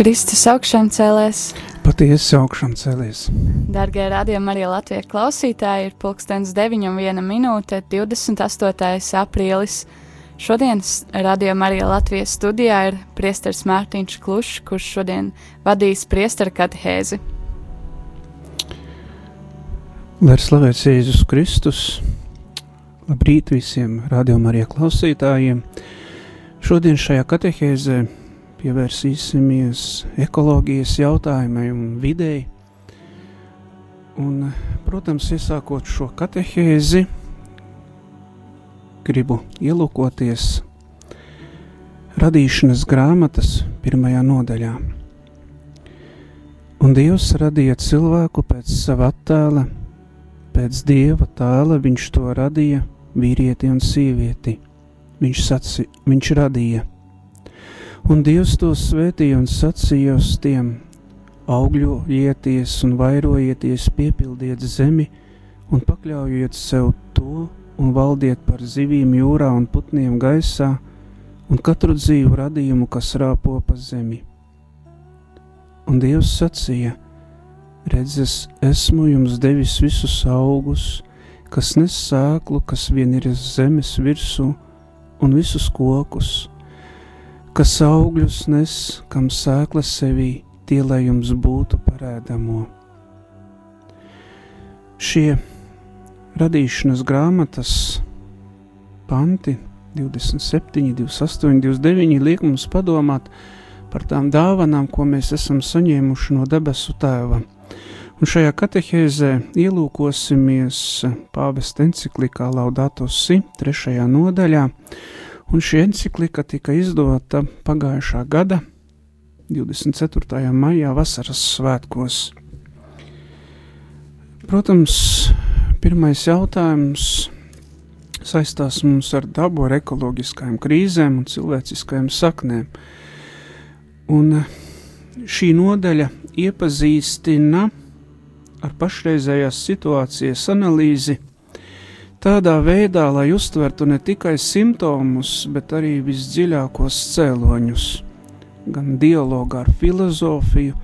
Kristus augšām cēlēs. Patiesi augšām cēlēs. Dargie radījumi arī Latvijas klausītāji ir pulkstens 9,1 minūte 28. aprīlis. Šodienas radījuma arī Latvijas studijā ir priesteris Mārtiņš Klušs, kurš šodien vadīs priestera katehēzi. Lai slavēts Jēzus Kristus, labrīt visiem radījuma arī klausītājiem. Šodien šajā katehēzē pievērsīsimies ekoloģijas jautājumai un videi. Un, protams, iesākot šo katehēzi, gribu ielūkoties radīšanas grāmatas pirmajā nodaļā. Un Dievs radīja cilvēku pēc sava attēla, pēc Dieva tēla viņš to radīja, vīrieti un sievieti. Viņš, saci, viņš radīja – Un Dievs to svētīja un sacīja uz tiem: augļojieties un vairojieties, piepildiet zemi un pakļaujiet sev to un valdiet par zivīm jūrā un putniem gaisā un katru dzīvu radījumu, kas rāpo pa zemi. Un Dievs sacīja: Redzes, esmu jums devis visus augus, kas nes sēklu, kas vien ir zemes virsū, un visus kokus, kas augļus nes, kam sēkla sevī, tie lai jums būtu parēdamo. Šie radīšanas grāmatas panti 27, 28, 29 liek mums padomāt par tām dāvanām, ko mēs esam saņēmuši no debesu tēva. Un šajā katehēzē ielūkosimies pāvesta enciklikā Laudato Si, trešajā nodaļā, Un šī encyklika tika izdota pagājušā gada 24. maijā vasaras svētkos. Protams, pirmais jautājums saistās mums ar dabu, ar ekoloģiskajām krīzēm un cilvēciskajām saknēm. Un šī nodaļa iepazīstina ar pašreizējās situācijas analīzi tādā veidā, lai uztvertu ne tikai simptomus, bet arī visdziļākos cēloņus, gan dialogā ar filozofiju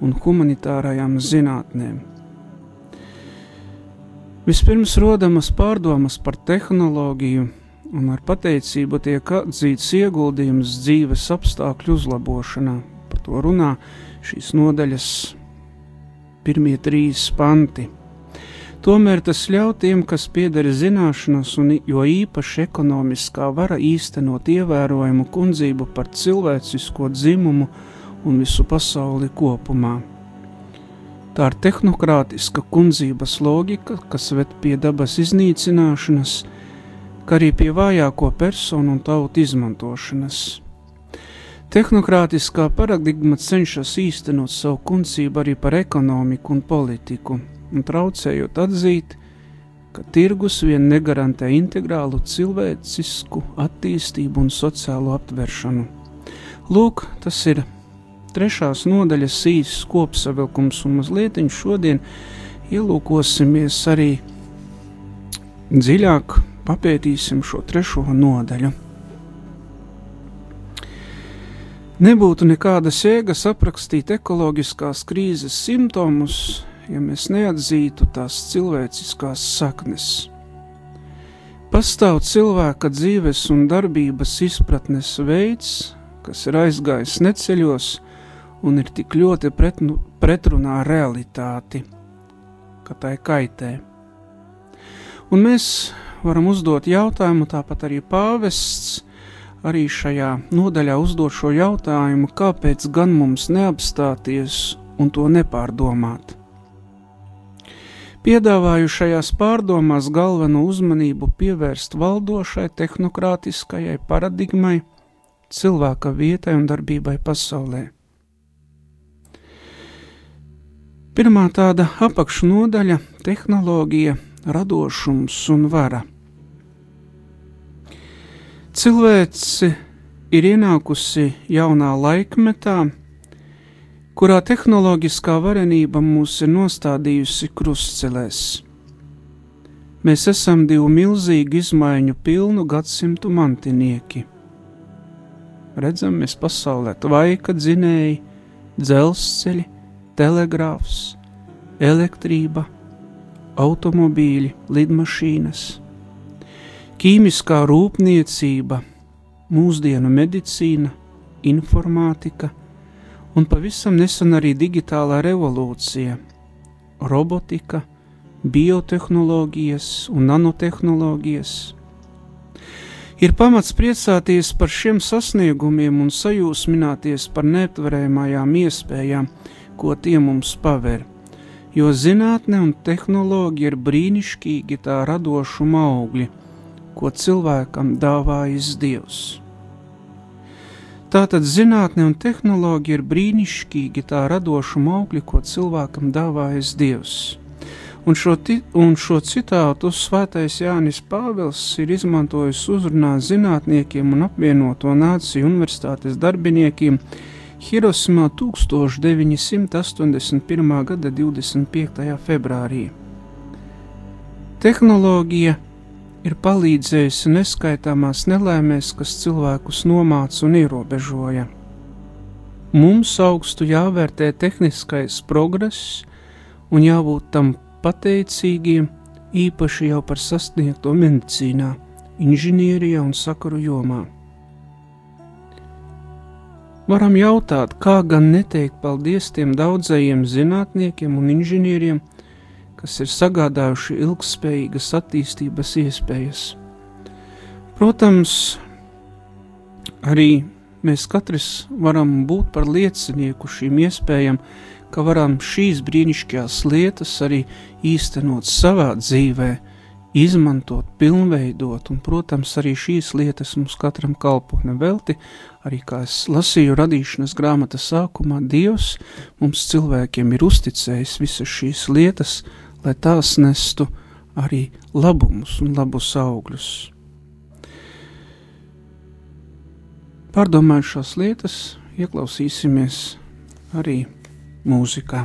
un humanitārajām zinātnēm. Vispirms rodamas pārdomas par tehnoloģiju, un ar pateicību tiek atzīts ieguldījums dzīves apstākļu uzlabošanā. Par to runā šīs nodaļas pirmie trīs panti. Tomēr tas ļauj tiem, kas pieder zināšanas un jo īpaši ekonomiskā vara īstenot ievērojumu kundzību par cilvēcisko dzimumu un visu pasauli kopumā. Tā ir tehnokrātiska kundzības loģika, kas ved pie dabas iznīcināšanas, kā arī pie vājāko personu un tautu izmantošanas. Tehnokrātiskā paradigma cenšas īstenot savu kundzību arī par ekonomiku un politiku un traucējot atzīt, ka tirgus vien negarantē integrālu cilvēcisku attīstību un sociālo aptveršanu. Lūk, tas ir trešās nodaļas īsts kopsavilkums, un mazliet šodien ielūkosimies arī dziļāk, papētīsim šo trešo nodaļu. Nebūtu nekādas jēgas aprakstīt ekoloģiskās krīzes simptomus, ja mēs neatzītu tās cilvēciskās saknes. Pastāv cilvēka dzīves un darbības izpratnes veids, kas ir aizgājis neceļos un ir tik ļoti pretnu, pretrunā realitāti, ka tai kaitē. Un mēs varam uzdot jautājumu, tāpat arī pāvests arī šajā nodaļā uzdot šo jautājumu, kāpēc gan mums neapstāties un to nepārdomāt. Piedāvāju šajās pārdomās galveno uzmanību pievērst valdošai tehnokrātiskajai paradigmai, cilvēka vietai un darbībai pasaulē. Pirmā tāda apakšnodaļa - tehnoloģija, radošums un vara. Cilvēci ir ienākusi jaunā laikmetā, kurā tehnoloģiskā varenība mūs ir nostādījusi krustcelēs. Mēs esam divu milzīgu izmaiņu pilnu gadsimtu mantinieki. Redzam, mēs pasaulē tvaika dzinēji, dzelzceļi, telegrāfs, elektrība, automobīļi, lidmašīnas, ķīmiskā rūpniecība, mūsdienu medicīna, informātika un pavisam nesen arī digitālā revolūcija, robotika, biotehnoloģijas un nanotehnoloģijas. Ir pamats priecāties par šiem sasniegumiem un sajūsmināties par neaptverējamajām iespējām, ko tie mums paver, jo zinātne un tehnoloģija ir brīnišķīgi tā radošuma augļi, ko cilvēkam dāvājis Dievs. Tātad zinātne un tehnoloģija ir brīnišķīgi tā radošuma augļi, ko cilvēkam dāvājis Dievs. Un šo, un šo citātu svētais Jānis Pāvils ir izmantojis uzrunā zinātniekiem un apvienoto nāciju universitātes darbiniekiem Hirosimā 1981. gada 25. februārī. Tehnoloģija ir palīdzējusi neskaitāmās nelēmēs, kas cilvēkus nomāca un ierobežoja. Mums augstu jāvērtē tehniskais progress un jābūt tam pateicīgiem, īpaši jau par sasniegto medicīnā, inženierijā un sakaru jomā. Varam jautāt, kā gan neteikt paldies tiem daudzajiem zinātniekiem un inženieriem, kas ir sagādājuši ilgspējīgas attīstības iespējas. Protams, arī mēs katrs varam būt par liecinieku šīm iespējām, ka varam šīs brīnišķīgās lietas arī īstenot savā dzīvē, izmantot, pilnveidot, un, protams, arī šīs lietas mums katram kalpo nevelti, arī kā es lasīju radīšanas grāmatas sākumā, Dievs mums cilvēkiem ir uzticējis visas šīs lietas, lai tās nestu arī labumus un labus augļus. Pārdomājot šās lietas, ieklausīsimies arī mūzikā.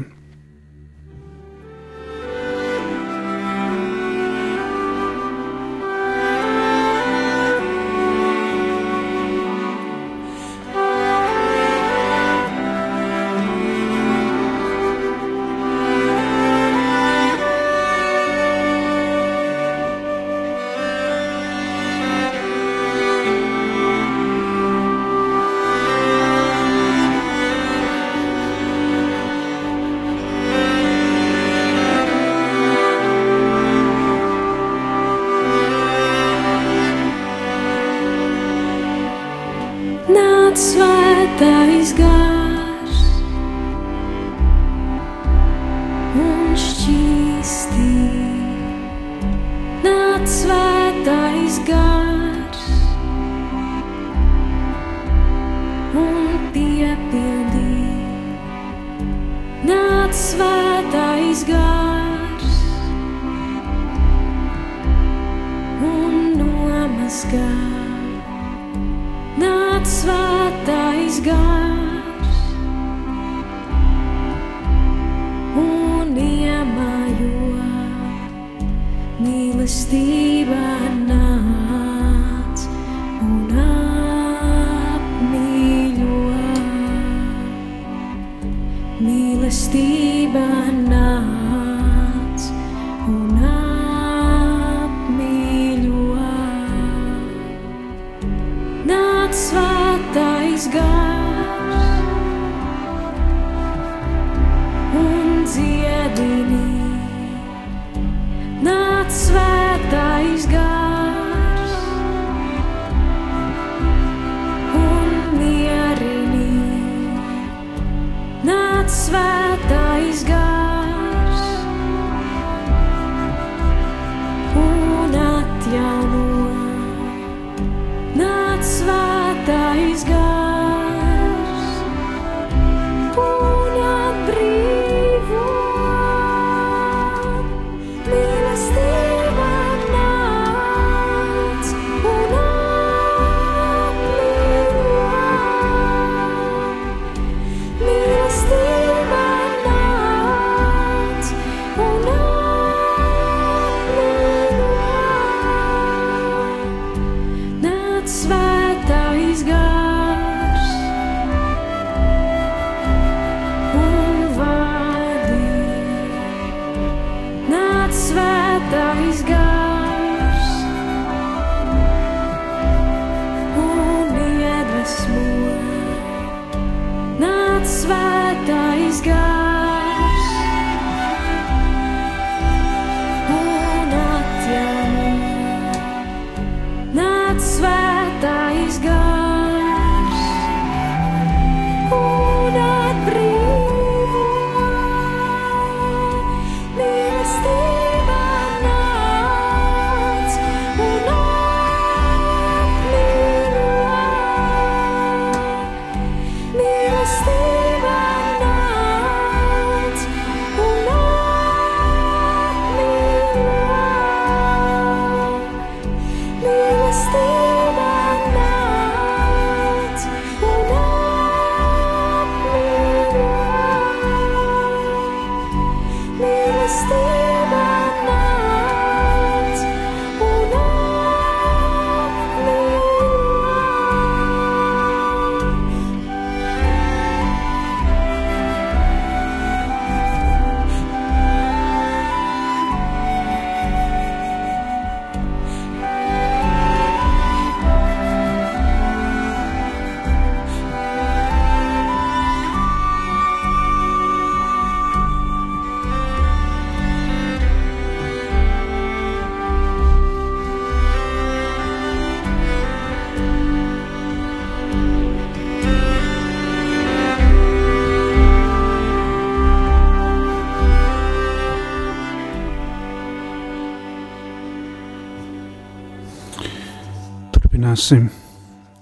Turpināsim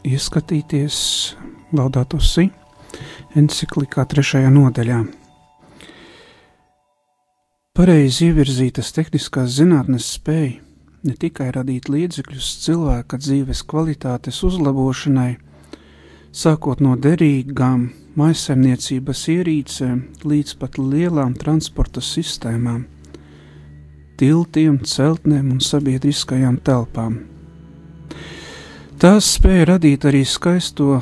ieskatīties Laudato Si enciklikā trešajā nodaļā. Pareizi ievirzītas tehniskās zinātnes spēja ne tikai radīt līdzekļus cilvēka dzīves kvalitātes uzlabošanai, sākot no derīgām maisaimniecības ierīcēm līdz pat lielām transporta sistēmām, tiltiem, celtnēm un sabiedriskajām telpām – Tās spēja radīt arī skaisto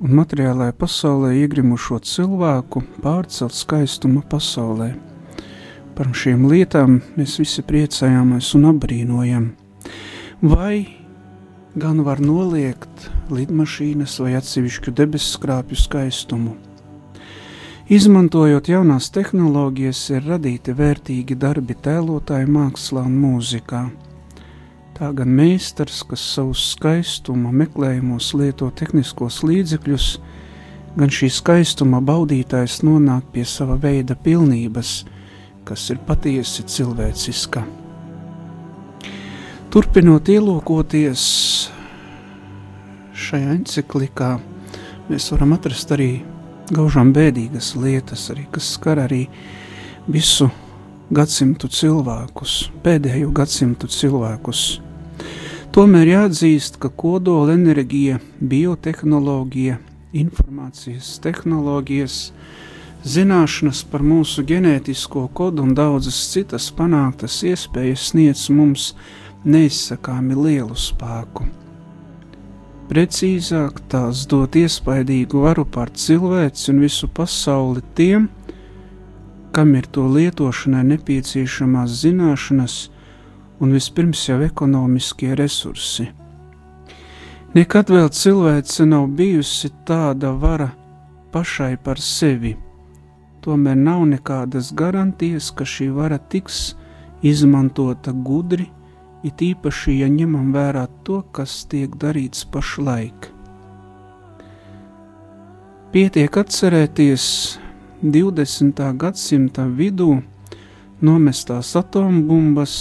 un materiālajā pasaulē iegrimušo cilvēku, pārcelt skaistuma pasaulē. Par šīm lietām mēs visi priecājāmies un apbrīnojam. Vai gan var noliegt lidmašīnas vai atsevišķu debesu skrāpju skaistumu? Izmantojot jaunās tehnoloģijas, ir radīti vērtīgi darbi tēlotāju mākslā un mūzikā Tā gan meistars, kas savu skaistumu meklējumos lieto tehniskos līdzekļus, gan šī skaistuma baudītājs nonāk pie sava veida pilnības, kas ir patiesi cilvēciska. Turpinot ielūkoties šajā encyklikā, mēs varam atrast arī gaužām bēdīgas lietas, arī, kas skar arī visu gadsimtu cilvēkus, pēdējo gadsimtu cilvēkus. Tomēr jāatzīst, ka kodola enerģija, biotehnoloģija, informācijas tehnoloģijas, zināšanas par mūsu ģenētisko kodu un daudzas citas panāktas iespējas sniedz mums neizsakāmi lielu spēku. Precīzāk tās dot iespaidīgu varu pār cilvēci un visu pasauli tiem, kam ir to lietošanai nepieciešamās zināšanas, un vispirms jau ekonomiskie resursi. Nekad vēl cilvēce nav bijusi tāda vara pašai par sevi. Tomēr nav nekādas garantijas, ka šī vara tiks izmantota gudri, it īpaši, ja ņemam vērā to, kas tiek darīts pašlaik. Pietiek atcerēties 20. gadsimta vidū nomestās atombumbas,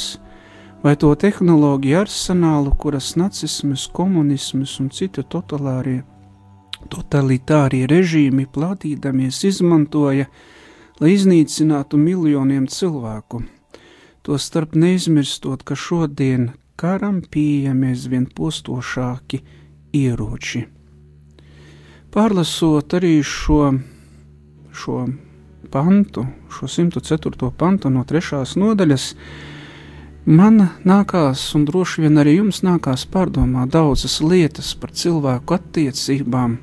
vai to tehnoloģiju arsenālu, kuras nacisms, komunisms un citu totalitārie režīmi platīdamies izmantoja, lai iznīcinātu miljoniem cilvēku. Tostarp neizmirstot, ka šodien karam pieejami aizvien postošāki ieroči. Pārlasot arī šo, šo pantu, šo 104. pantu no trešās nodaļas, Man nākās, un droši vien arī jums nākās pārdomāt daudzas lietas par cilvēku attiecībām,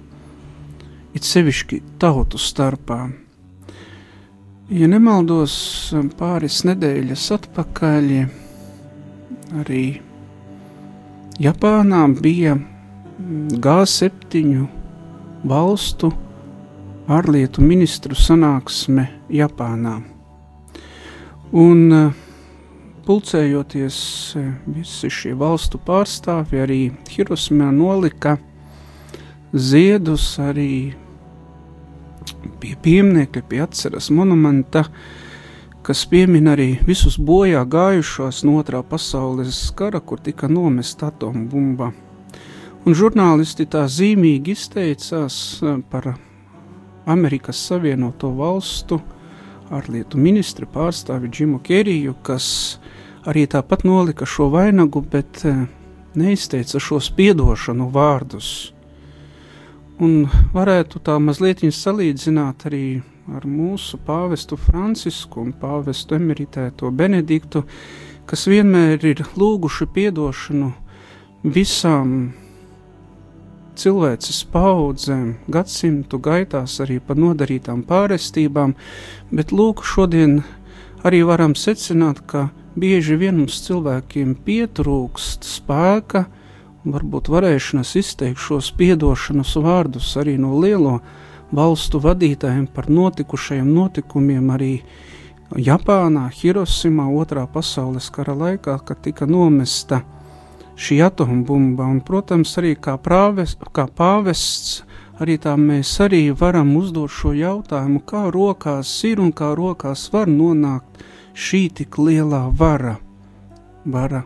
it sevišķi tautu starpā. Ja nemaldos, pāris nedēļas atpakaļ arī Japānā bija G7 valstu ārlietu ministru sanāksme Japānā. Un uh, pulcējoties visi šie valstu pārstāvji, arī Hirosmā nolika ziedus arī pie pieminiekļa, pie atceras monumenta, kas piemin arī visus bojā gājušos no otrā pasaules kara, kur tika nomesta atombumba. Un žurnālisti tā zīmīgi izteicās par Amerikas Savienoto Valstu ārlietu ministra pārstāvi Džimu Keriju, kas arī tāpat nolika šo vainagu, bet eh, neizteica šos piedošanu vārdus. Un varētu tā mazliet salīdzināt arī ar mūsu pāvestu Francisku un pāvestu emeritēto Benediktu, kas vienmēr ir lūguši piedošanu visām cilvēces paudzēm, gadsimtu gaitās arī par nodarītām pārestībām, bet lūk, šodien arī varam secināt, ka bieži vien mums cilvēkiem pietrūkst spēka varbūt varēšanas izteikt šos piedošanas vārdus arī no lielo valstu vadītājiem par notikušajiem notikumiem arī Japānā, Hirosimā, otrā pasaules kara laikā, kad tika nomesta šī atombumba, un, protams, arī kā, prāves, kā pāvests, arī tā mēs arī varam uzdot šo jautājumu, kā rokās ir un kā rokās var nonākt šī tik lielā vara, vara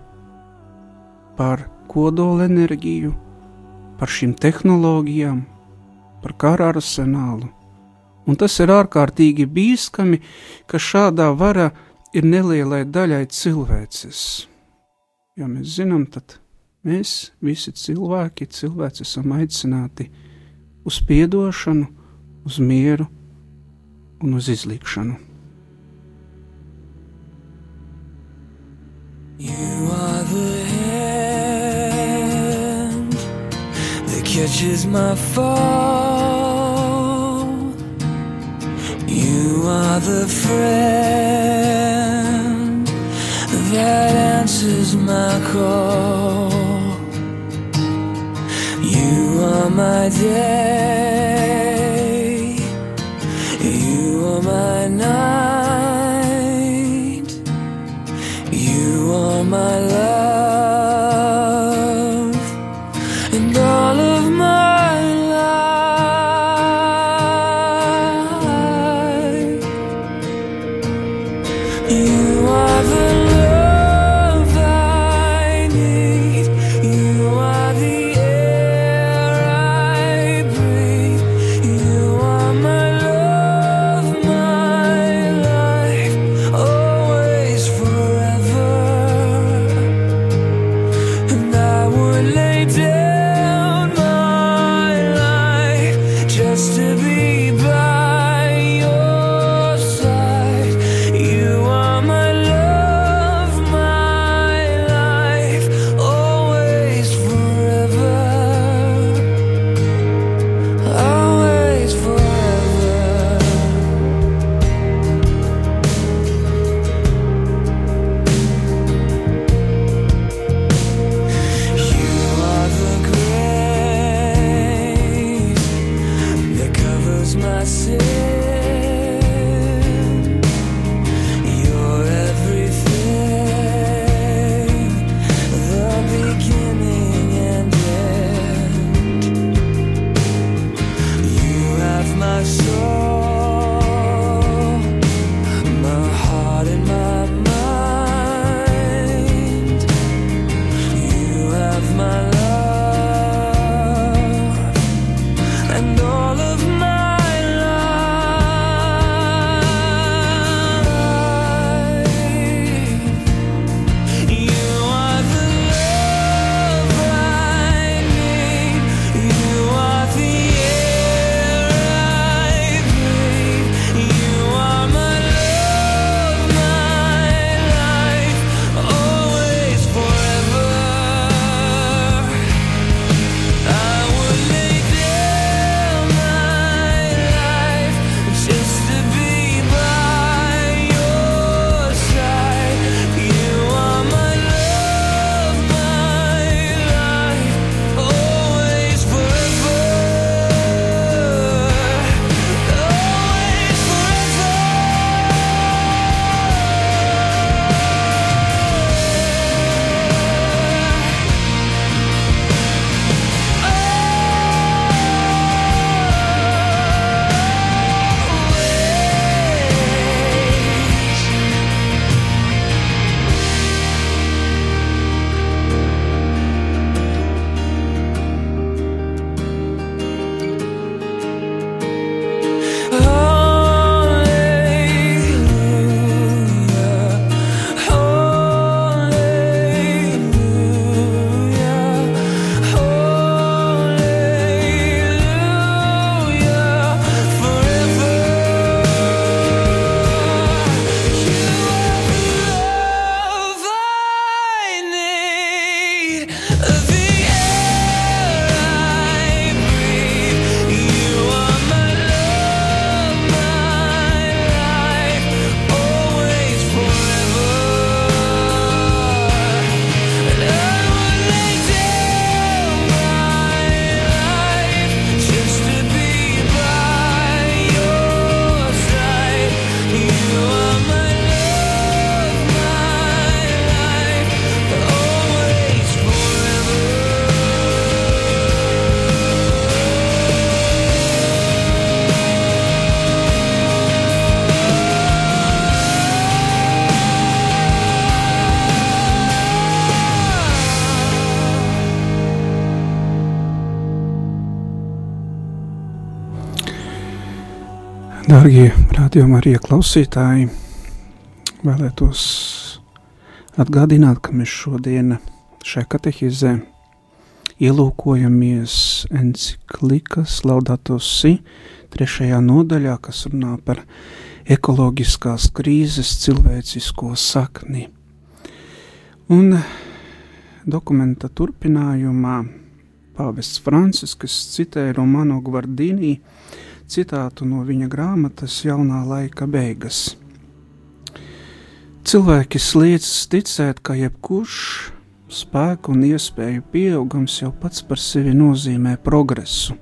par kodolenerģiju, par šīm tehnoloģijām, par kara arsenālu. Un tas ir ārkārtīgi bīskami, ka šādā vara ir nelielai daļai cilvēces. Jo mēs zinām, tad mēs visi cilvēki, cilvēci esam aicināti uz piedošanu, uz mieru un uz izlīkšanu. You are the hand that catches my fall. You are the friend that answers my call. You are my day. Dārgie rādījuma arī klausītāji, vēlētos atgādināt, ka mēs šodien šajā katehizē ielūkojamies enciklikas Laudato Si trešajā nodaļā, kas runā par ekoloģiskās krīzes cilvēcisko sakni. Un dokumenta turpinājumā pāvests Francisks citēja Romano Gvardīnī, citātu no viņa grāmatas Jaunā laika beigas. Cilvēki sliedz ticēt, ka jebkurš spēku un iespēju pieaugums jau pats par sevi nozīmē progresu,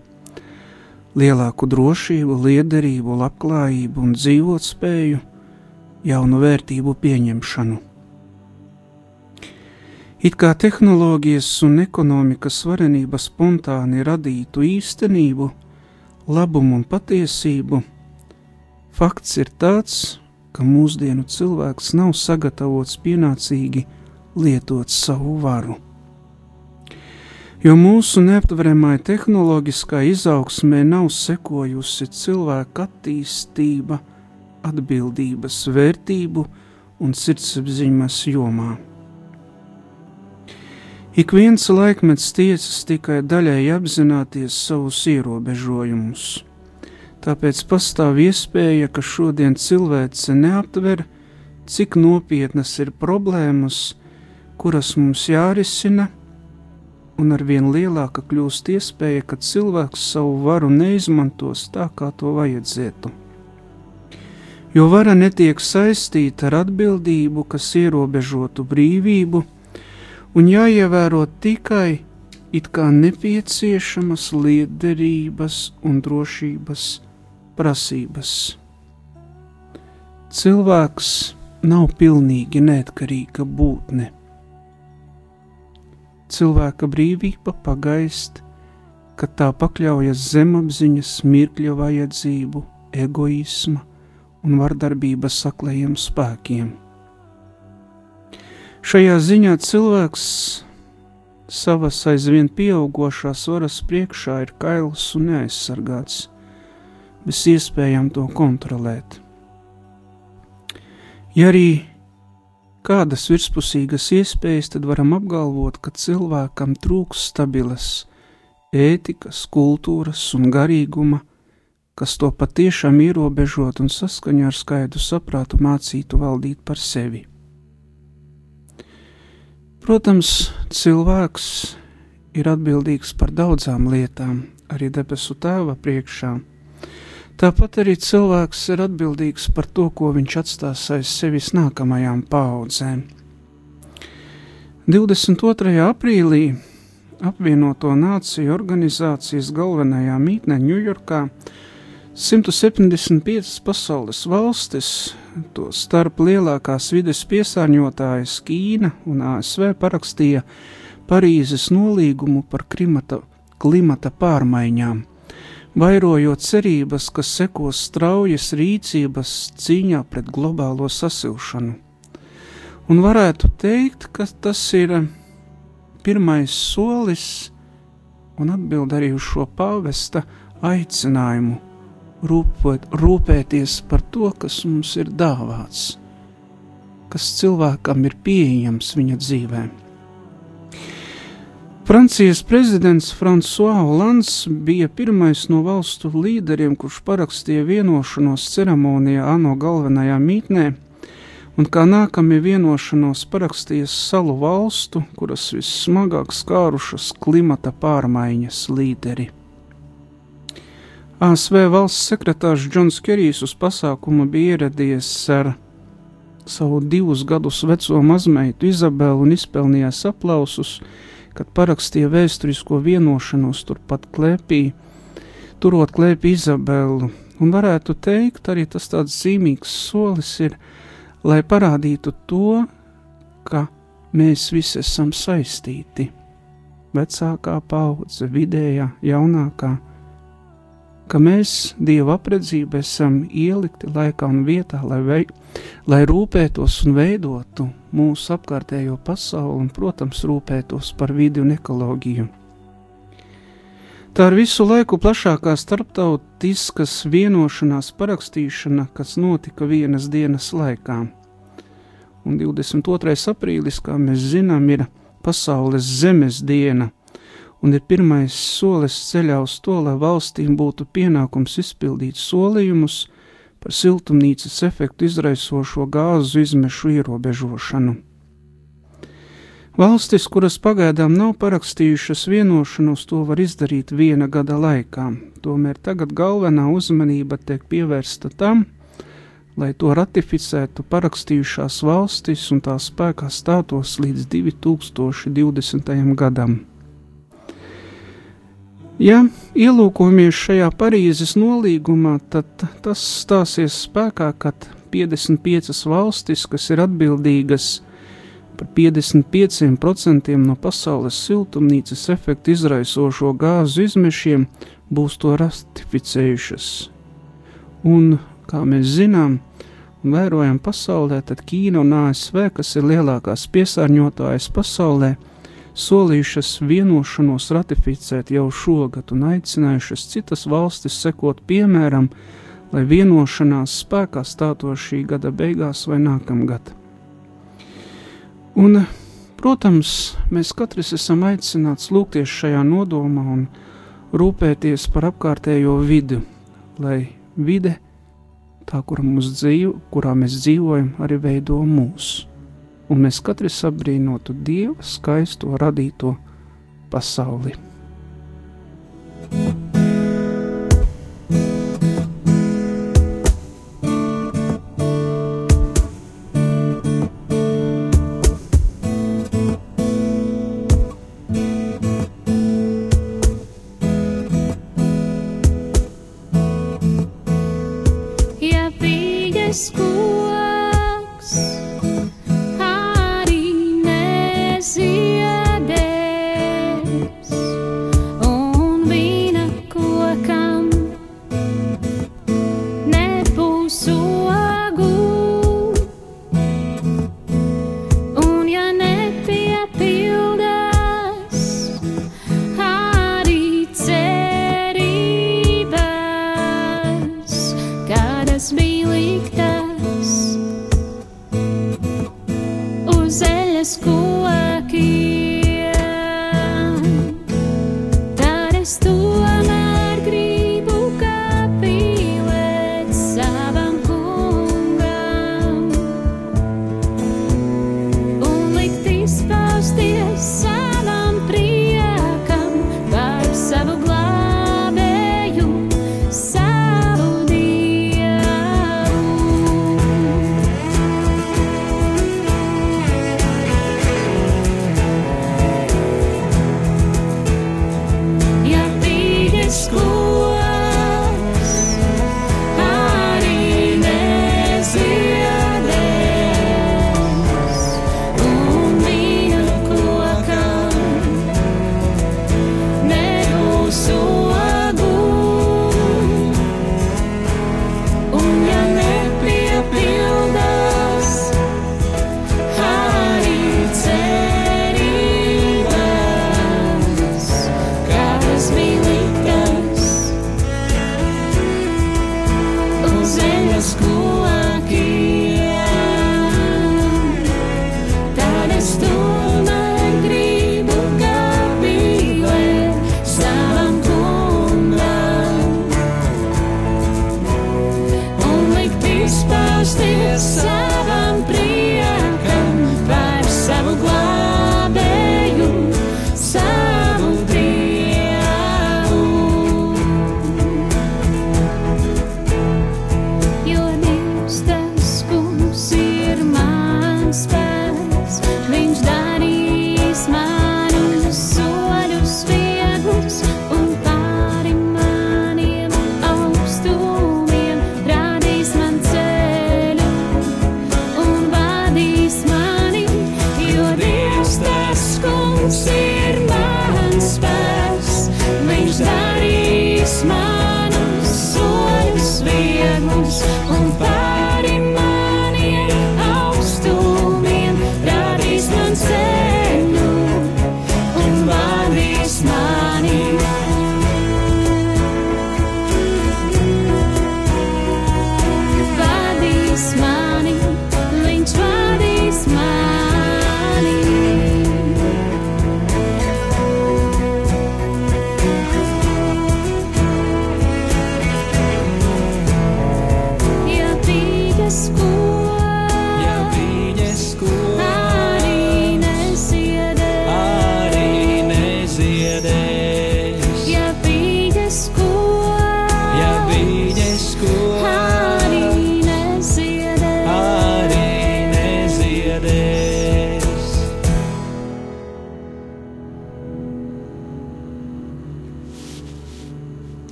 lielāku drošību, liederību, labklājību un dzīvotspēju, jaunu vērtību pieņemšanu. It kā tehnoloģijas un ekonomikas varenība spontāni radītu īstenību, labumu un patiesību, fakts ir tāds, ka mūsdienu cilvēks nav sagatavots pienācīgi lietot savu varu. Jo mūsu neaptveramai tehnoloģiskai izaugsmē nav sekojusi cilvēka attīstība, atbildības vērtību un sirdsapziņas jomā. Ik viens laikmets tiecas tikai daļai apzināties savus ierobežojumus. Tāpēc pastāv iespēja, ka šodien cilvēce neaptver, cik nopietnas ir problēmas, kuras mums jārisina, un ar vien lielāka kļūst iespēja, ka cilvēks savu varu neizmantos tā, kā to vajadzētu. Jo vara netiek saistīta ar atbildību, kas ierobežotu brīvību, un jāievēro tikai it kā nepieciešamas liederības un drošības prasības. Cilvēks nav pilnīgi neatkarīga būtne. Cilvēka brīvība pagaist, kad tā pakļaujas zemapziņas, mirkļa vajadzību, egoisma un vardarbības saklējiem spēkiem. Šajā ziņā cilvēks savas aizvien pieaugušās varas priekšā ir kails un neaizsargāts, bez iespējām to kontrolēt. Ja arī kādas virspusīgas iespējas, tad varam apgalvot, ka cilvēkam trūks stabilas ētikas, kultūras un garīguma, kas to patiešām ierobežot un saskaņā ar skaidru saprātu mācītu valdīt par sevi. Protams, cilvēks ir atbildīgs par daudzām lietām, arī debesu tēva priekšā. Tāpat arī cilvēks ir atbildīgs par to, ko viņš atstās aiz sevis nākamajām paudzēm. 22. aprīlī apvienoto nāciju organizācijas galvenajā mītnē Ņujorkā 175 pasaules valstis, to starp lielākās vides piesārņotājas Ķīna un ASV parakstīja Parīzes nolīgumu par klimata, klimata pārmaiņām, vairojot cerības, ka sekos straujas rīcības cīņā pret globālo sasilšanu. Un varētu teikt, ka tas ir pirmais solis un atbild arī uz šo pāvesta aicinājumu rūpēt, rūpēties par to, kas mums ir dāvāts, kas cilvēkam ir pieejams viņa dzīvē. Francijas prezidents François Hollands bija pirmais no valstu līderiem, kurš parakstīja vienošanos ceremonijā ANO galvenajā mītnē, un kā nākamie vienošanos parakstījis salu valstu, kuras vissmagāk skārušas klimata pārmaiņas līderi. ASV valsts sekretārs Džons Kerijs uz pasākumu bija ieradies ar savu divus gadus veco mazmeitu Izabelu un izpelnījās aplausus, kad parakstīja vēsturisko vienošanos turpat klēpī, turot klēpī Izabelu. Un varētu teikt, arī tas tāds zīmīgs solis ir, lai parādītu to, ka mēs visi esam saistīti. Vecākā paudze, vidējā, jaunākā ka mēs Dieva apredzību esam ielikti laikā un vietā, lai, vei, lai rūpētos un veidotu mūsu apkārtējo pasauli un, protams, rūpētos par vidi un ekoloģiju. Tā ir visu laiku plašākā starptautiskas vienošanās parakstīšana, kas notika vienas dienas laikā. Un 22. aprīlis, kā mēs zinām, ir Pasaules zemes diena, un ir pirmais solis ceļā uz to, lai valstīm būtu pienākums izpildīt solījumus par siltumnīcas efektu izraisošo gāzu izmešu ierobežošanu. Valstis, kuras pagaidām nav parakstījušas vienošanos, to var izdarīt viena gada laikā. Tomēr tagad galvenā uzmanība tiek pievērsta tam, lai to ratificētu parakstījušās valstis un tā spēkā stātos līdz 2020. gadam. Ja ielūkojamies šajā Parīzes nolīgumā, tad tas stāsies spēkā, kad 55 valstis, kas ir atbildīgas par 55% no pasaules siltumnīcas efektu izraisošo gāzu izmešiem, būs to ratificējušas. Un, kā mēs zinām, vērojam pasaulē, tad Ķīna un ASV, kas ir lielākās piesārņotājas pasaulē, solījušas vienošanos ratificēt jau šogad un aicinājušas citas valstis sekot piemēram, lai vienošanās spēkā stātos šī gada beigās vai nākamgad. Un, protams, mēs katrs esam aicināts lūgties šajā nodomā un rūpēties par apkārtējo vidi, lai vide, tā, kura dzīvo, kurā mēs dzīvojam, arī veido mūsu. Un mēs katrs apbrīnotu Dieva skaisto radīto pasauli. thank you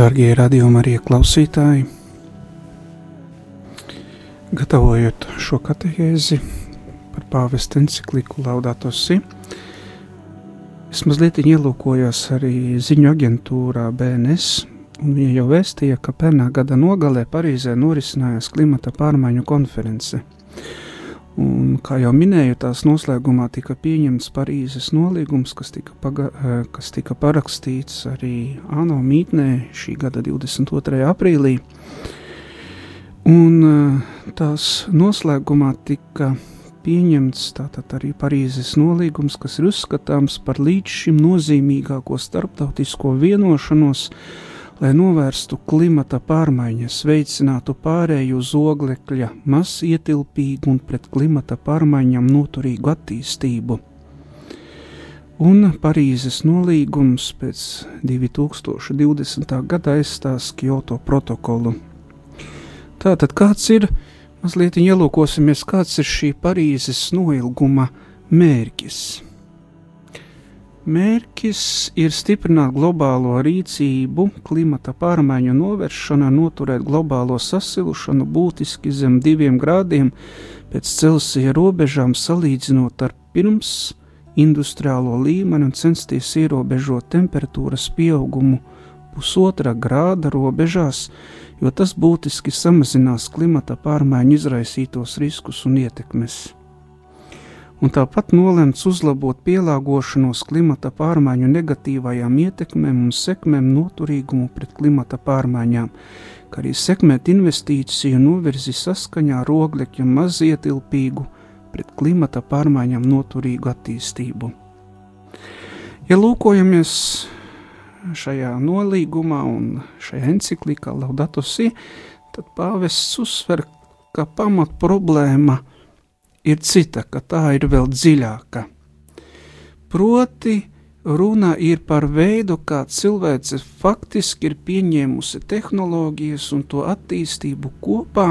Darbie radījuma arī klausītāji, gatavojot šo katehēzi par pāvesta encikliku Laudato Si, es mazliet ielūkojos arī ziņu aģentūrā BNS, un viņi jau vēstīja, ka pērnā gada nogalē Parīzē norisinājās klimata pārmaiņu konference – Un, kā jau minēju, tās noslēgumā tika pieņemts Parīzes nolīgums, kas tika, paga, eh, kas tika parakstīts arī ANO mītnē šī gada 22. aprīlī. Un eh, tās noslēgumā tika pieņemts tātad arī Parīzes nolīgums, kas ir uzskatāms par līdz šim nozīmīgāko starptautisko vienošanos, uh, lai novērstu klimata pārmaiņas, veicinātu pārēju uz oglekļa maz ietilpīgu un pret klimata pārmaiņām noturīgu attīstību. Un Parīzes nolīgums pēc 2020. gada aizstās Kyoto protokolu. Tātad kāds ir, mazliet ielūkosimies, kāds ir šī Parīzes noilguma mērķis? Mērķis ir stiprināt globālo rīcību, klimata pārmaiņu novēršana, noturēt globālo sasilšanu būtiski zem diviem grādiem pēc Celsija robežām, salīdzinot ar pirms industriālo līmeni un censties ierobežot temperatūras pieaugumu pusotra grāda robežās, jo tas būtiski samazinās klimata pārmaiņu izraisītos riskus un ietekmes un tāpat nolemts uzlabot pielāgošanos klimata pārmaiņu negatīvajām ietekmēm un sekmēm noturīgumu pret klimata pārmaiņām, kā arī sekmēt investīciju novirzi saskaņā ar oglekļa mazietilpīgu pret klimata pārmaiņām noturīgu attīstību. Ja lūkojamies šajā nolīgumā un šajā enciklikā Laudato Si, tad pāvests uzsver, ka pamat problēma – ir cita, ka tā ir vēl dziļāka. Proti, runa ir par veidu, kā cilvēce faktiski ir pieņēmusi tehnoloģijas un to attīstību kopā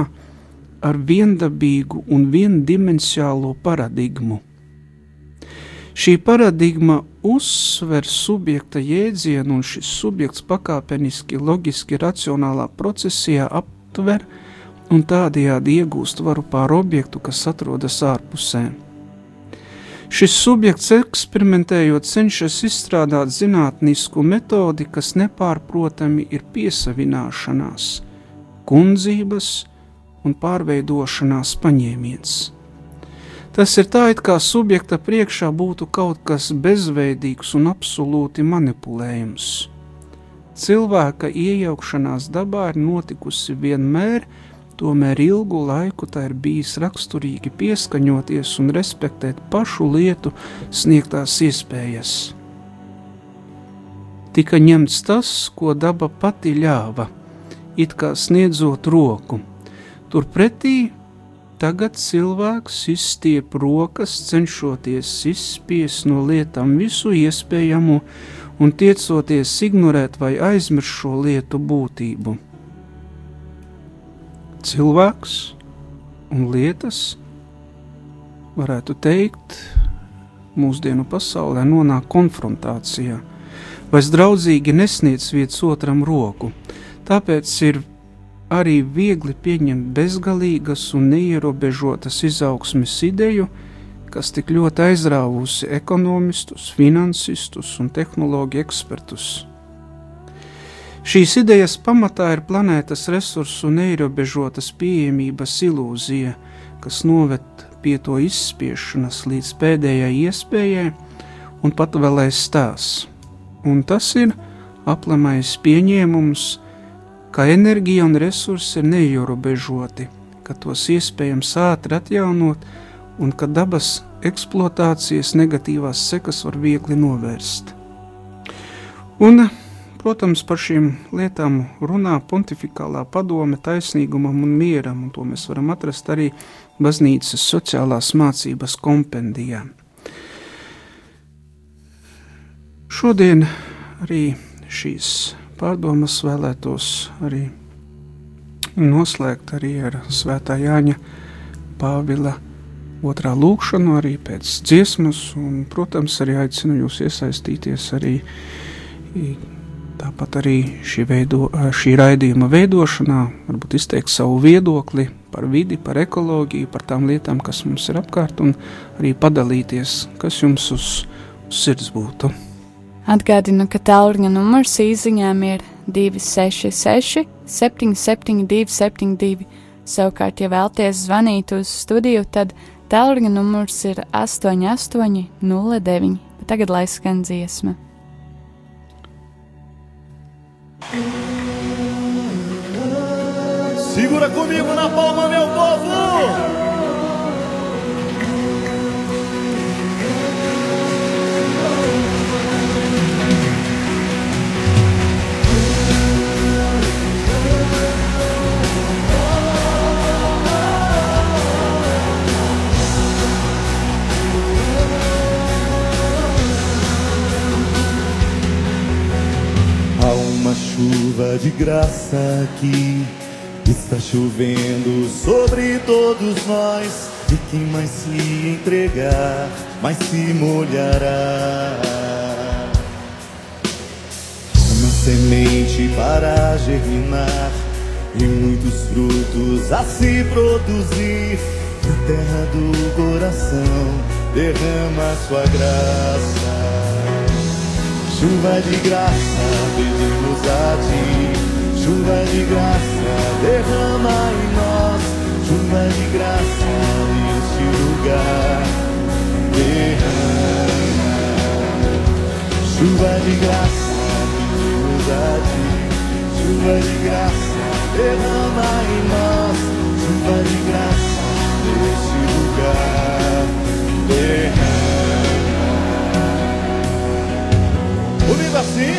ar viendabīgu un viendimensiālo paradigmu. Šī paradigma uzsver subjekta jēdzienu, un šis subjekts pakāpeniski, loģiski, racionālā procesijā aptver un tādējādi iegūst varu pār objektu, kas atrodas ārpusē. Šis subjekts eksperimentējot cenšas izstrādāt zinātnisku metodi, kas nepārprotami ir piesavināšanās, kundzības un pārveidošanās paņēmiens. Tas ir tā, it kā subjekta priekšā būtu kaut kas bezveidīgs un absolūti manipulējams. Cilvēka iejaukšanās dabā ir notikusi vienmēr, Tomēr ilgu laiku tā ir bijis raksturīgi pieskaņoties un respektēt pašu lietu sniegtās iespējas. Tika ņemts tas, ko daba pati ļāva, it kā sniedzot roku. Turpretī tagad cilvēks izstiep rokas, cenšoties izspiest no lietām visu iespējamo un tiecoties ignorēt vai aizmirst šo lietu būtību cilvēks un lietas, varētu teikt, mūsdienu pasaulē nonāk konfrontācijā, vai draudzīgi nesniedz viens otram roku. Tāpēc ir arī viegli pieņemt bezgalīgas un neierobežotas izaugsmes ideju, kas tik ļoti aizrāvusi ekonomistus, finansistus un tehnoloģiju ekspertus. Šīs idejas pamatā ir planētas resursu neierobežotas pieejamības ilūzija, kas noved pie to izspiešanas līdz pēdējai iespējai un pat vēl aiz tās. Un tas ir aplamais pieņēmums, ka enerģija un resursi ir neierobežoti, ka tos iespējams ātri atjaunot un ka dabas eksploatācijas negatīvās sekas var viegli novērst. Un Protams, par šīm lietām runā pontificālā padome taisnīgumam un mieram, un to mēs varam atrast arī baznīcas sociālās mācības kompendijā. Šodien arī šīs pārdomas vēlētos arī noslēgt arī ar Svētā Jāņa Pāvila otrā lūkšanu, arī pēc dziesmas, un, protams, arī aicinu jūs iesaistīties arī Tāpat arī šī, veido, šī raidījuma veidošanā varbūt izteikt savu viedokli par vidi, par ekoloģiju, par tām lietām, kas mums ir apkārt, un arī padalīties, kas jums uz, uz sirds būtu. Atgādinu, ka tālruņa numurs īsiņām ir 266, 772, 72. Savukārt, ja vēlaties zvanīt uz studiju, tad tālruņa numurs ir 88, 09. Bet tagad lai skan dziesma. Segura comigo na palma, meu povo! Chuva de graça aqui. Está chovendo sobre todos nós. E quem mais se entregar, mais se molhará. Uma semente para germinar e muitos frutos a se produzir. Na terra do coração, derrama sua graça. Chuva de graça, pedimos a ti. Chuva de graça, derrama em nós. Chuva de graça neste lugar. Derrama. Chuva de graça, pedimos a ti. Chuva de graça, derrama em nós. Chuva de graça neste lugar. Derrama. Assim.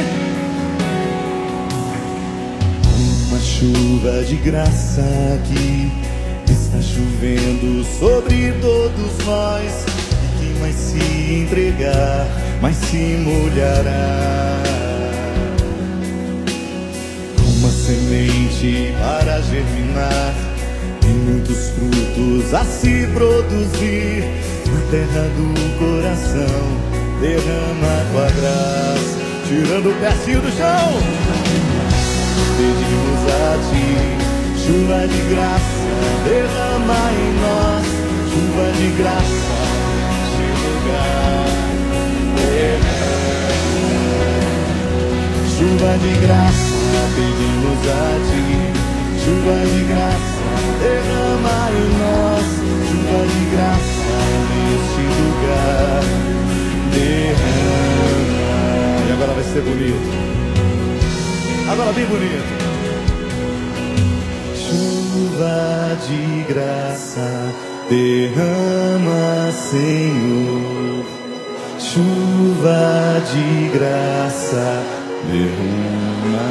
Uma chuva de graça aqui está chovendo sobre todos nós. E quem mais se entregar, mais se molhará. Uma semente para germinar e muitos frutos a se produzir na terra do coração. Derrama tua graça tirando o pezinho do chão. Pedimos a ti, chuva de graça, derrama em nós, chuva de graça, neste lugar. Chuva de graça, pedimos a ti, chuva de graça, derrama em nós, chuva de graça bonito. Agora bem bonito. Chuva de graça derrama, Senhor. Chuva de graça derrama.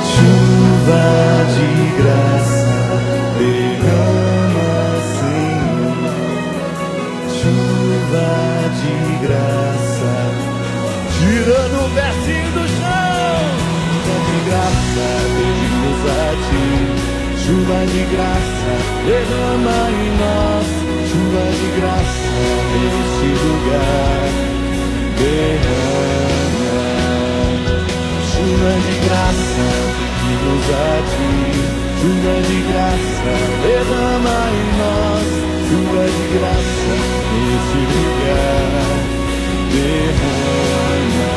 Chuva de graça ti. Chuva de graça, derrama em nós. Chuva de graça, neste lugar. Derrama. Chuva de graça, pedimos a ti. Chuva de graça, derrama em nós. Chuva de graça, neste lugar. Derrama.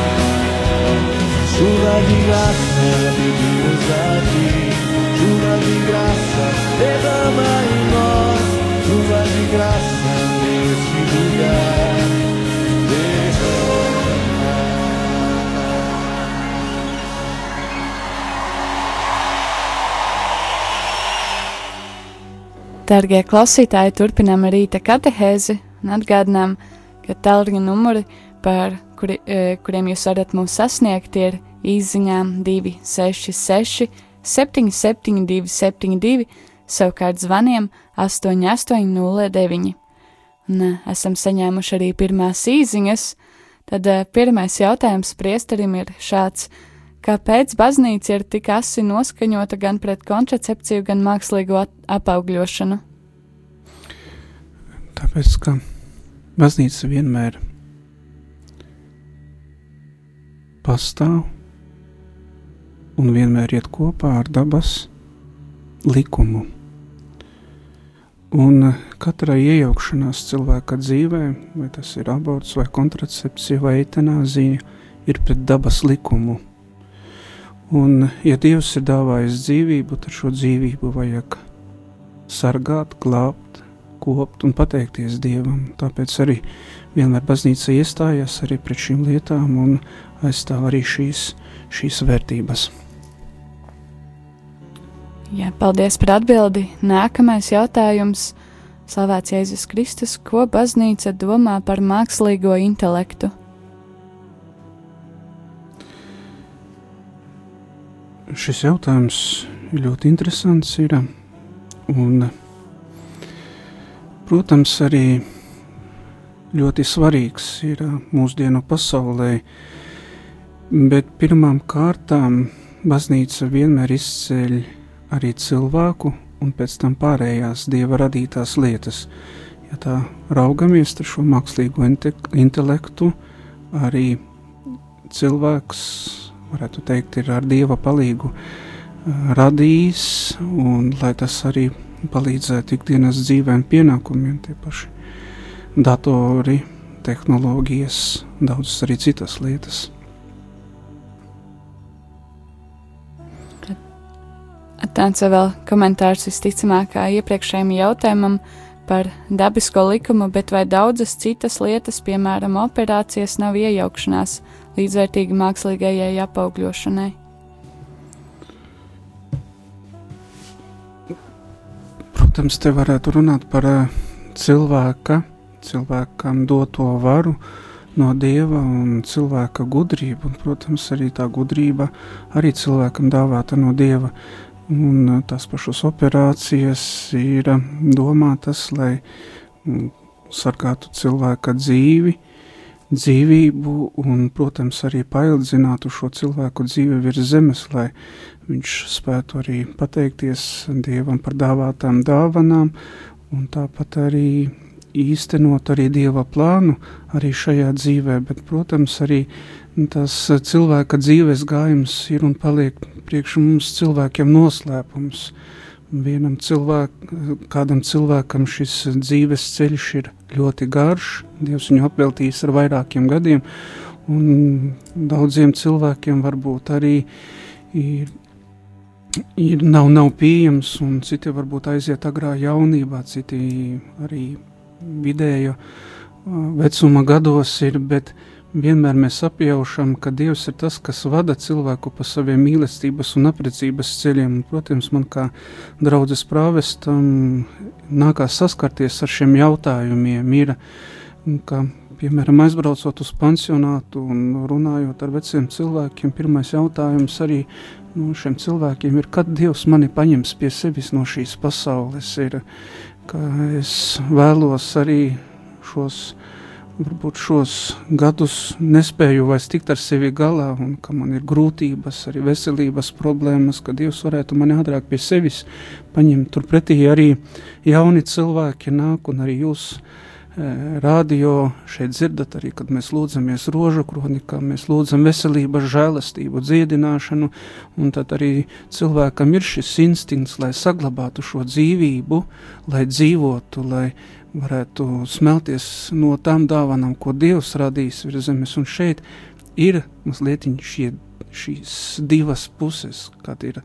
Chuva de graça, pedimos a ti. Chuva de graça, derrama em nós. Chuva de graça neste lugar. Dargie klausītāji, turpinām rīta katehēzi un atgādinām, ka tālruņa numuri, par kuri, kuriem jūs varat mūs sasniegt, ir izziņām 266, 772, 72, savukārt zvaniem 8809. Un esam saņēmuši arī pirmās īziņas, tad pirmais jautājums priesterim ir šāds. Kāpēc baznīca ir tik asi noskaņota gan pret kontracepciju, gan mākslīgo apaugļošanu? Tāpēc, ka baznīca vienmēr pastāv un vienmēr iet kopā ar dabas likumu. Un katrai iejaukšanās cilvēka dzīvē, vai tas ir aborts, vai kontracepcija, vai eitanāzija, ir pret dabas likumu. Un, ja Dievs ir dāvājis dzīvību, tad šo dzīvību vajag sargāt, glābt, kopt un pateikties Dievam. Tāpēc arī vienmēr baznīca iestājas arī pret šīm lietām un aizstāv arī šīs, šīs vērtības. Jā, paldies par atbildi. Nākamais jautājums. Slavēts Jēzus Kristus, ko baznīca domā par mākslīgo intelektu? Šis jautājums ļoti interesants. Ir, un, protams, arī ļoti svarīgs ir mūsdienu pasaulē, bet pirmām kārtām baznīca vienmēr izceļ arī cilvēku un pēc tam pārējās dieva radītās lietas. Ja tā raugamies ar šo mākslīgo inte intelektu, arī cilvēks, varētu teikt, ir ar dieva palīgu radījis, un lai tas arī palīdzētu ikdienas dzīvēm pienākumiem tie paši datori, tehnoloģijas, daudzas arī citas lietas. Tāds vēl komentārs visticamāk iepriekšējiem jautājumam par dabisko likumu, bet vai daudzas citas lietas, piemēram, operācijas, nav iejaukšanās līdzvērtīgi mākslīgajai apaugļošanai? Protams, te varētu runāt par cilvēka cilvēkam doto varu no dieva un cilvēka gudrību. Un, protams, arī tā gudrība arī cilvēkam dāvāta no dieva. Un tās pašas operācijas ir domātas, lai mm, sargātu cilvēka dzīvi, dzīvību un, protams, arī paildzinātu šo cilvēku dzīvi virs zemes, lai viņš spētu arī pateikties Dievam par dāvātām dāvanām un tāpat arī īstenot arī Dieva plānu arī šajā dzīvē, bet, protams, arī tas cilvēka dzīves gājums ir un paliek priekš mums cilvēkiem noslēpums. Vienam cilvēkam, kādam cilvēkam šis dzīves ceļš ir ļoti garš, Dievs viņu apveltījis ar vairākiem gadiem, un daudziem cilvēkiem varbūt arī ir ir, nav, nav pieejams, un citi varbūt aiziet agrā jaunībā, citi arī vidēja vecuma gados ir, bet vienmēr mēs apjaušam, ka Dievs ir tas, kas vada cilvēku pa saviem mīlestības un aprecības ceļiem. Protams, man kā draudzes prāvestam nākās saskarties ar šiem jautājumiem. Ir, ka, piemēram, aizbraucot uz pansionātu un runājot ar veciem cilvēkiem, pirmais jautājums arī no šiem cilvēkiem ir, kad Dievs mani paņems pie sevis no šīs pasaules. Ir, es vēlos arī šos, varbūt šos gadus nespēju vairs tikt ar sevi galā, un ka man ir grūtības, arī veselības problēmas, ka Dievs varētu mani ātrāk pie sevis paņemt. Turpretī arī jauni cilvēki nāk, un arī jūs radio šeit dzirdat arī, kad mēs lūdzamies rožu kronikā, mēs lūdzam veselības, žēlastību, dziedināšanu, un tad arī cilvēkam ir šis instinkts, lai saglabātu šo dzīvību, lai dzīvotu, lai varētu smelties no tām dāvanām, ko Dievs radīs virs zemes, un šeit ir mazliet šie, šīs divas puses, kad ir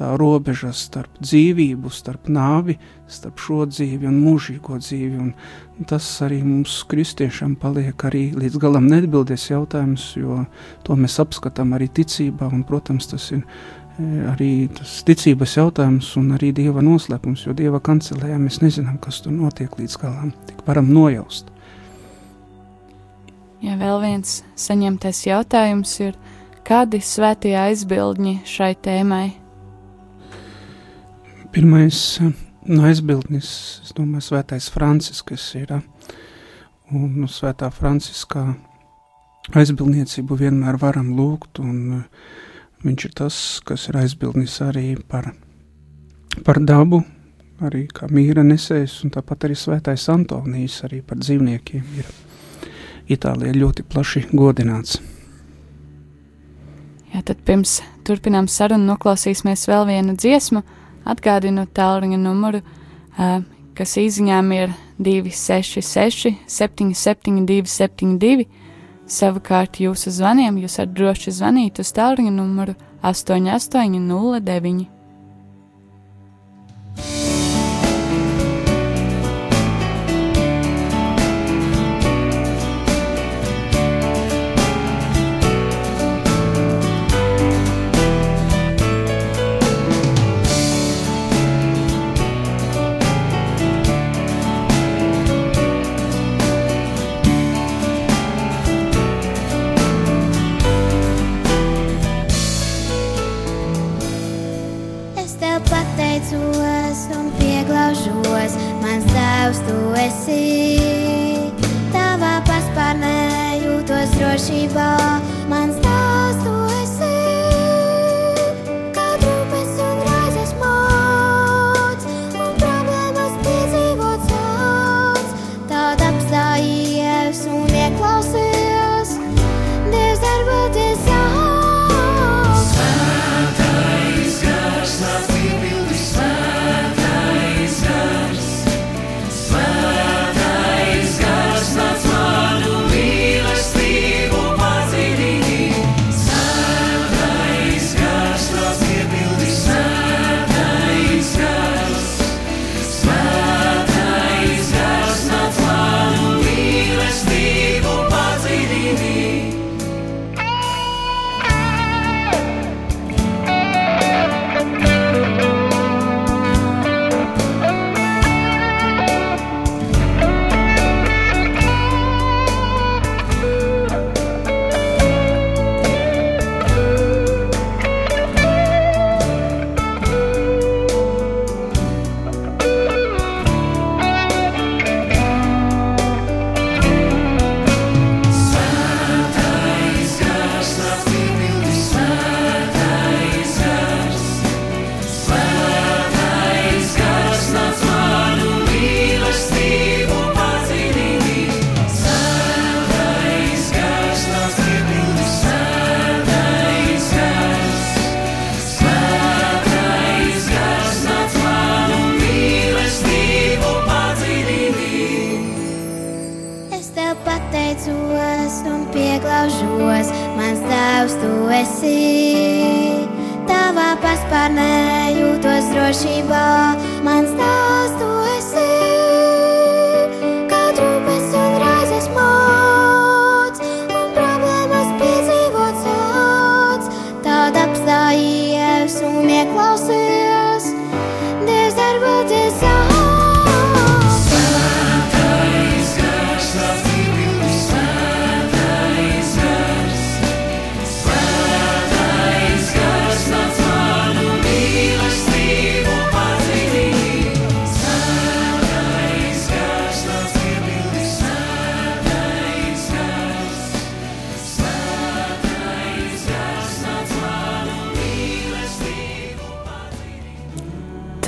tā robeža starp dzīvību, starp nāvi, starp šo dzīvi un mūžīgo dzīvi. Un tas arī mums, kristiešiem, paliek arī līdz galam neatbildēs jautājums, jo to mēs apskatām arī ticībā, un, protams, tas ir arī tas ticības jautājums un arī dieva noslēpums, jo dieva kancelējā mēs nezinām, kas tur notiek līdz galam, tik varam nojaust. Ja vēl viens saņemtais jautājums ir, kādi svētie aizbildņi šai tēmai? Pirmais no aizbildnis, es domāju, svētais Francisks ir, un no svētā Franciskā aizbildniecību vienmēr varam lūgt, un viņš ir tas, kas ir aizbildnis arī par, par dabu, arī kā mīra nesējs, un tāpat arī svētais Antonijs arī par dzīvniekiem ir Itālijā ļoti plaši godināts. Jā, tad pirms turpinām sarunu, noklausīsimies vēl vienu dziesmu. Atgādinu tālruņa numuru, kas īsiņām ir 266, 772, 72. Savukārt jūsu zvaniem jūs varat droši zvanīt uz tālruņa numuru 8809.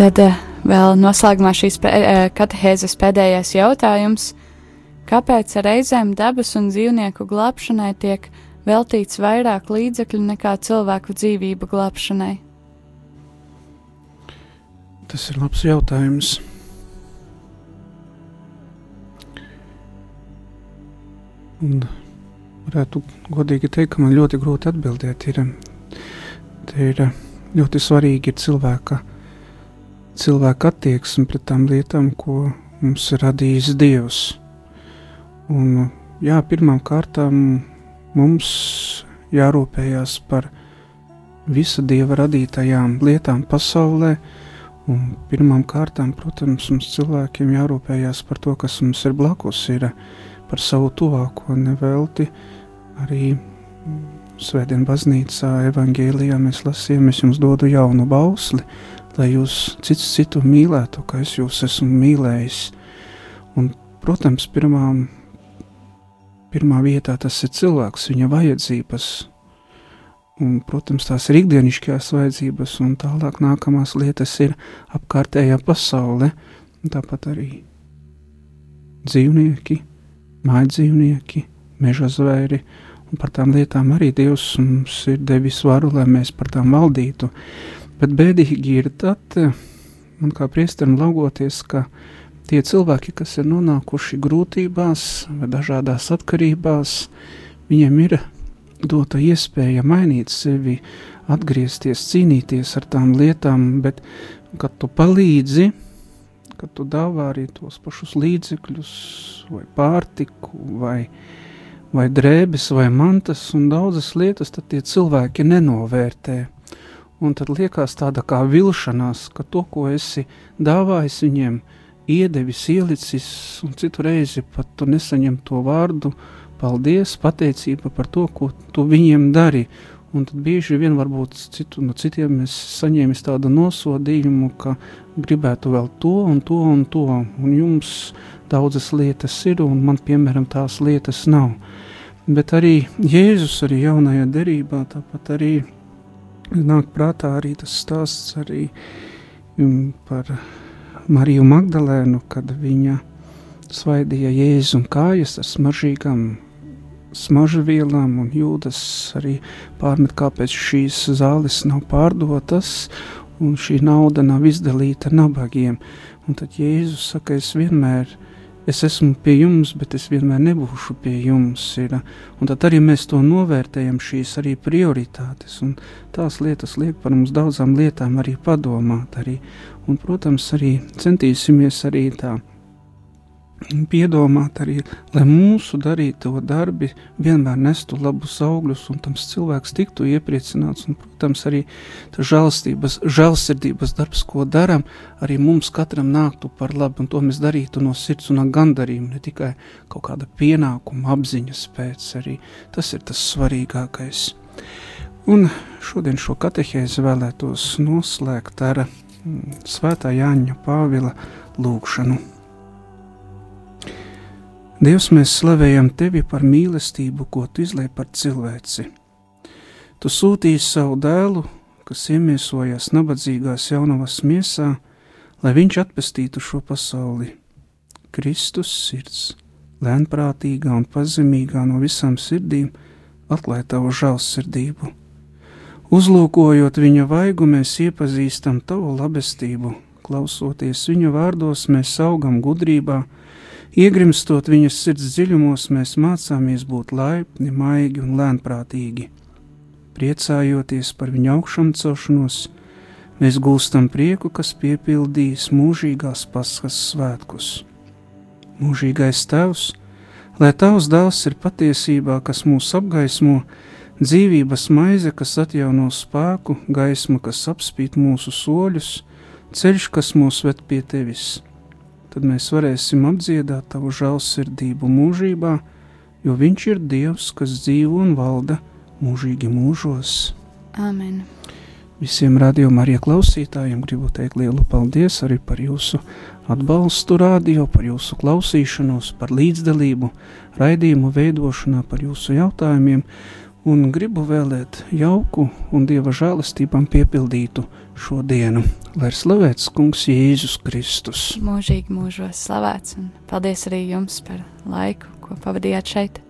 Tad eh, vēl noslēgumā šīs eh, katehēzes pēdējais jautājums. Kāpēc reizēm dabas un dzīvnieku glābšanai tiek veltīts vairāk līdzekļu nekā cilvēku dzīvību glābšanai? Tas ir labs jautājums. Un varētu godīgi teikt, ka man ļoti grūti atbildēt. Ir, ir ļoti svarīgi ir cilvēka cilvēka attieksme pret tām lietām, ko mums ir radījis Dievs. Un, jā, pirmām kārtām mums jārūpējas par visa Dieva radītajām lietām pasaulē, un pirmām kārtām, protams, mums cilvēkiem jārūpējas par to, kas mums ir blakus, ir par savu tuvāko nevelti. Arī Svētdien baznīcā evangēlijā mēs lasījām, es jums dodu jaunu bausli, lai jūs cits citu mīlētu, kā es jūs esmu mīlējis. Un, protams, pirmā, pirmā vietā tas ir cilvēks, viņa vajadzības, un, protams, tās ir ikdienišķās vajadzības, un tālāk nākamās lietas ir apkārtējā pasaule, tāpat arī dzīvnieki, mājdzīvnieki, meža zvēri Un par tām lietām arī Dievs mums ir devis varu, lai mēs par tām valdītu. Bet bēdīgi ir tad, man kā priesteram laugoties, ka tie cilvēki, kas ir nonākuši grūtībās vai dažādās atkarībās, viņiem ir dota iespēja mainīt sevi, atgriezties, cīnīties ar tām lietām, bet kad tu palīdzi, kad tu dāvā arī tos pašus līdzekļus vai pārtiku vai vai drēbes, vai mantas un daudzas lietas, tad tie cilvēki nenovērtē. Un tad liekas tāda kā vilšanās, ka to, ko esi dāvājis viņiem, iedevis, ielicis, un citu reizi pat tu nesaņem to vārdu, paldies, pateicība par to, ko tu viņiem dari. Un tad bieži vien varbūt citu, no citiem mēs saņēmis tādu nosodījumu, ka gribētu vēl to un to un to, un jums daudzas lietas ir, un man, piemēram, tās lietas nav. Bet arī Jēzus, arī jaunajā derībā, tāpat arī nāk prātā arī tas stāsts arī par Mariju Magdalēnu, kad viņa svaidīja Jēzu un kājas ar smaržīgām smaržvielām, un jūdas arī pārmet, kāpēc šīs zāles nav pārdotas, un šī nauda nav izdalīta nabagiem. Un tad Jēzus saka, es vienmēr es esmu pie jums, bet es vienmēr nebūšu pie jums. Ir. Un tad arī mēs to novērtējam, šīs arī prioritātes, un tās lietas liek par mums daudzām lietām arī padomāt. Arī. Un, protams, arī centīsimies arī tā piedomāt arī, lai mūsu darīto darbi vienmēr nestu labus augļus, un tam cilvēks tiktu iepriecināts. Un, protams, arī žēlstības, žēlsirdības darbs, ko darām, arī mums katram nāktu par labu, un to mēs darītu no sirds un gandarījuma, ne tikai kaut kāda pienākuma apziņas pēc. Arī tas ir tas svarīgākais. Un šodien šo katehēzi vēlētos noslēgt ar mm, Svētā Jāņa Pāvila lūgšanu. Dievs, mēs slavējam Tevi par mīlestību, ko Tu izlai par cilvēci. Tu sūtīji savu dēlu, kas iemiesojas nabadzīgās jaunavas miesā, lai viņš atpestītu šo pasauli. Kristus sirds, lēnprātīgā un pazemīgā no visām sirdīm, atklāj Tavu žēlsirdību. Uzlūkojot viņa vaigu, mēs iepazīstam Tavu labestību, klausoties viņa vārdos, mēs augam gudrībā, Iegrimstot viņas sirds dziļumos, mēs mācāmies būt laipni, maigi un lēnprātīgi. Priecājoties par viņa augšām celšanos, mēs gūstam prieku, kas piepildīs mūžīgās paskas svētkus. Mūžīgais Tēvs, lai Tavs dēls ir patiesībā, kas mūs apgaismo, dzīvības maize, kas atjauno spēku, gaisma, kas apspīd mūsu soļus, ceļš, kas mūs ved pie Tevis tad mēs varēsim apdziedāt tavu žēlsirdību mūžībā, jo Viņš ir Dievs, kas dzīvo un valda mūžīgi mūžos. Amen! Visiem radījuma arī klausītājiem gribu teikt lielu paldies arī par jūsu atbalstu rādio, par jūsu klausīšanos, par līdzdalību, raidījumu veidošanā, par jūsu jautājumiem un gribu vēlēt jauku un dieva žēlastībām piepildītu šo dienu. Lai ir slavēts Kungs Jēzus Kristus. Mūžīgi mūžos slavēts un paldies arī jums par laiku, ko pavadījāt šeit.